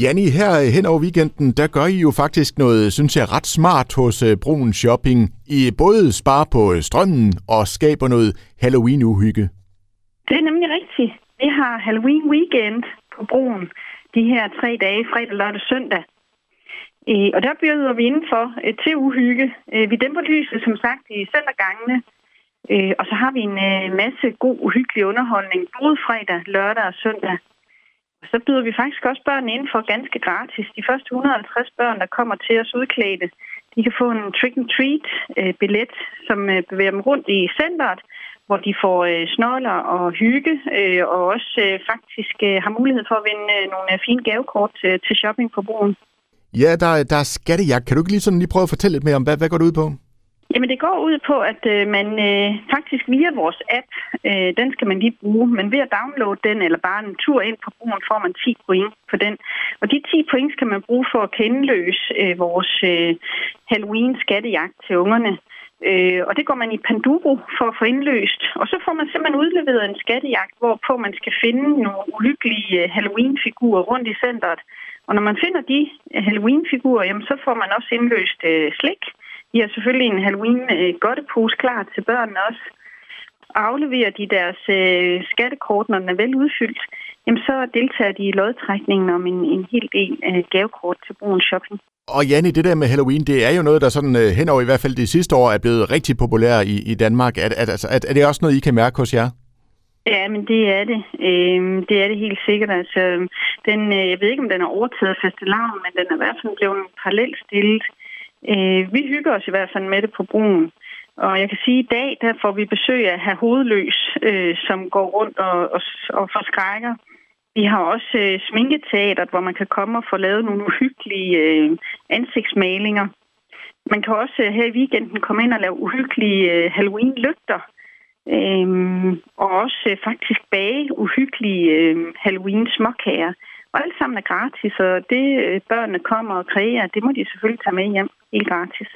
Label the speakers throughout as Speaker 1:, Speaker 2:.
Speaker 1: Janni, her øh, hen over weekenden, der gør I jo faktisk noget, synes jeg, ret smart hos uh, Broen Shopping. I både sparer på øh, strømmen og skaber noget Halloween-uhygge.
Speaker 2: Det er nemlig rigtigt. Vi har Halloween weekend på Broen de her tre dage, fredag, lørdag, søndag. Og der byder vi indenfor til uhygge. Vi dæmper lyset, som sagt, i centergangene. Og så har vi en masse god, uhyggelig underholdning, både fredag, lørdag og søndag. Så byder vi faktisk også børn ind for ganske gratis. De første 150 børn, der kommer til os udklædte, de kan få en trick-and-treat-billet, øh, som øh, bevæger dem rundt i centret, hvor de får øh, snoller og hygge, og også faktisk har mulighed for at vinde nogle fine gavekort til, til shopping på broen.
Speaker 1: Ja, der, der er skattejagt. Kan du ikke lige sådan lige prøve at fortælle lidt mere om, hvad, hvad går det ud på?
Speaker 2: Jamen det går ud på, at øh, man øh, faktisk via vores app, øh, den skal man lige bruge, men ved at downloade den eller bare en tur ind på brugen, får man 10 point på den. Og de 10 point skal man bruge for at kendløse øh, vores øh, Halloween-skattejagt til ungerne. Øh, og det går man i Panduro for at få indløst. Og så får man simpelthen udleveret en skattejagt, hvorpå man skal finde nogle uhyggelige øh, Halloween-figurer rundt i centret. Og når man finder de Halloween-figurer, jamen, så får man også indløst øh, slik. De har selvfølgelig en Halloween-godtepose klar til børnene også. Og afleverer de deres øh, skattekort, når den er vel udfyldt, jamen så deltager de i lodtrækningen om en, en hel del øh, gavekort til brugen shopping.
Speaker 1: Og Janne, det der med Halloween, det er jo noget, der sådan øh, henover i hvert fald de sidste år er blevet rigtig populær i, i Danmark. Er, er, altså, er, er det også noget, I kan mærke hos jer?
Speaker 2: Ja, men det er det. Øhm, det er det helt sikkert. Altså, den, øh, jeg ved ikke, om den er overtaget af fastelavn, men den er i hvert fald blevet parallelt stillet. Øh, Øh, vi hygger os i hvert fald med det på broen. Og jeg kan sige, at i dag der får vi besøg af Herr Hovedløs, øh, som går rundt og, og, og forskrækker. Vi har også øh, sminketeateret, hvor man kan komme og få lavet nogle uhyggelige øh, ansigtsmalinger. Man kan også øh, her i weekenden komme ind og lave uhyggelige øh, Halloween-lygter. Øhm, og også øh, faktisk bage uhyggelige øh, Halloween-småkager. Og alt sammen er gratis, og det øh, børnene kommer og kreerer, det må de selvfølgelig tage med hjem helt gratis.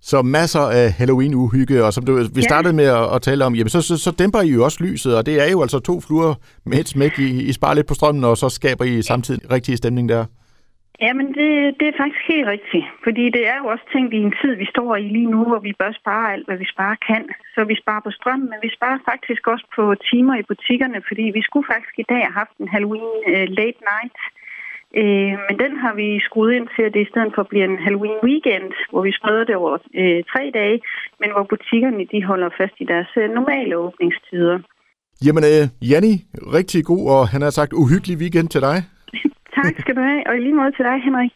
Speaker 1: Så masser af Halloween-uhygge, og som du, vi startede med at, at tale om, jamen så, så, så dæmper I jo også lyset, og det er jo altså to fluer med et smæk. I, I sparer lidt på strømmen, og så skaber I samtidig rigtig stemning der.
Speaker 2: Jamen, det, det er faktisk helt rigtigt. Fordi det er jo også tænkt i en tid, vi står i lige nu, hvor vi bør spare alt, hvad vi sparer kan. Så vi sparer på strøm, men vi sparer faktisk også på timer i butikkerne, fordi vi skulle faktisk i dag have haft en Halloween uh, late night. Uh, men den har vi skruet ind til, at det i stedet for bliver en Halloween weekend, hvor vi spreder det over uh, tre dage, men hvor butikkerne de holder fast i deres uh, normale åbningstider.
Speaker 1: Jamen, uh, Janni, rigtig god og han har sagt uhyggelig weekend til dig.
Speaker 2: Tak skal du have, og i lige måde til dig, Henrik.